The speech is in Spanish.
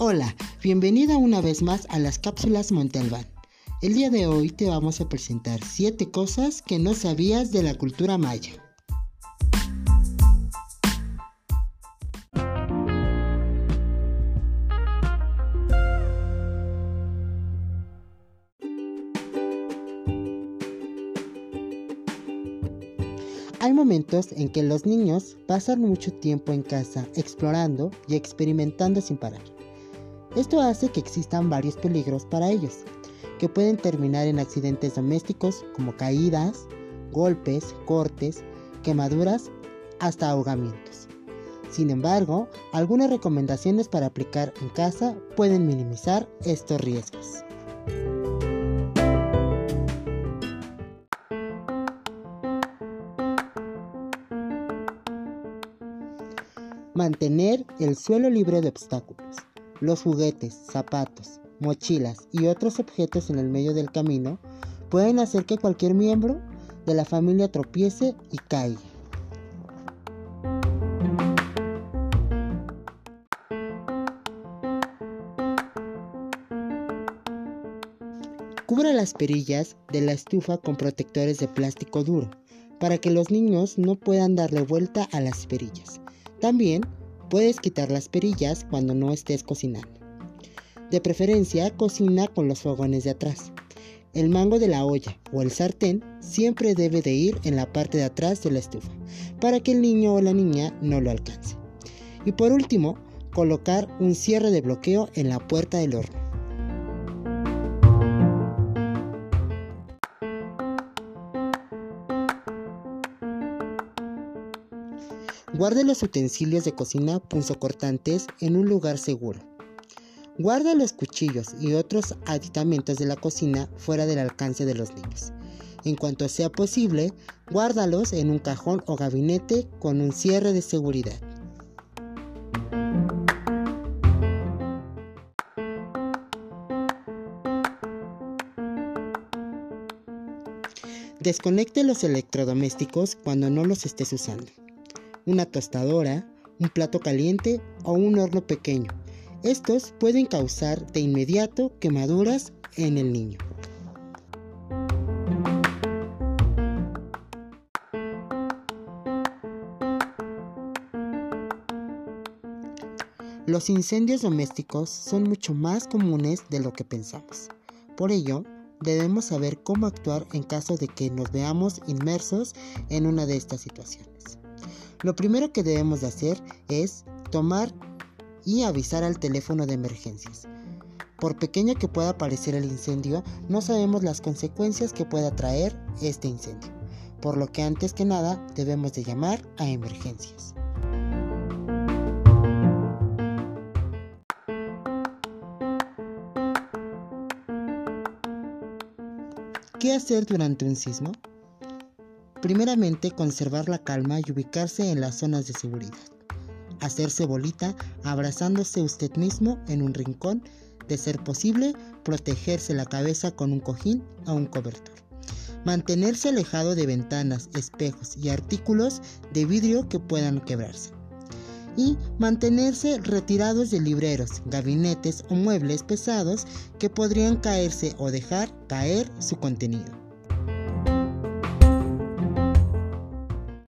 Hola, bienvenida una vez más a las cápsulas Montalbán. El día de hoy te vamos a presentar 7 cosas que no sabías de la cultura maya. Hay momentos en que los niños pasan mucho tiempo en casa explorando y experimentando sin parar. Esto hace que existan varios peligros para ellos, que pueden terminar en accidentes domésticos como caídas, golpes, cortes, quemaduras, hasta ahogamientos. Sin embargo, algunas recomendaciones para aplicar en casa pueden minimizar estos riesgos. Mantener el suelo libre de obstáculos. Los juguetes, zapatos, mochilas y otros objetos en el medio del camino pueden hacer que cualquier miembro de la familia tropiece y caiga. Cubre las perillas de la estufa con protectores de plástico duro para que los niños no puedan darle vuelta a las perillas. También puedes quitar las perillas cuando no estés cocinando. De preferencia, cocina con los fogones de atrás. El mango de la olla o el sartén siempre debe de ir en la parte de atrás de la estufa para que el niño o la niña no lo alcance. Y por último, colocar un cierre de bloqueo en la puerta del horno. Guarde los utensilios de cocina punzocortantes en un lugar seguro. Guarda los cuchillos y otros aditamentos de la cocina fuera del alcance de los niños. En cuanto sea posible, guárdalos en un cajón o gabinete con un cierre de seguridad. Desconecte los electrodomésticos cuando no los estés usando una tostadora, un plato caliente o un horno pequeño. Estos pueden causar de inmediato quemaduras en el niño. Los incendios domésticos son mucho más comunes de lo que pensamos. Por ello, debemos saber cómo actuar en caso de que nos veamos inmersos en una de estas situaciones. Lo primero que debemos de hacer es tomar y avisar al teléfono de emergencias. Por pequeño que pueda parecer el incendio, no sabemos las consecuencias que pueda traer este incendio, por lo que antes que nada debemos de llamar a emergencias. ¿Qué hacer durante un sismo? Primeramente, conservar la calma y ubicarse en las zonas de seguridad. Hacerse bolita abrazándose usted mismo en un rincón, de ser posible, protegerse la cabeza con un cojín o un cobertor. Mantenerse alejado de ventanas, espejos y artículos de vidrio que puedan quebrarse. Y mantenerse retirados de libreros, gabinetes o muebles pesados que podrían caerse o dejar caer su contenido.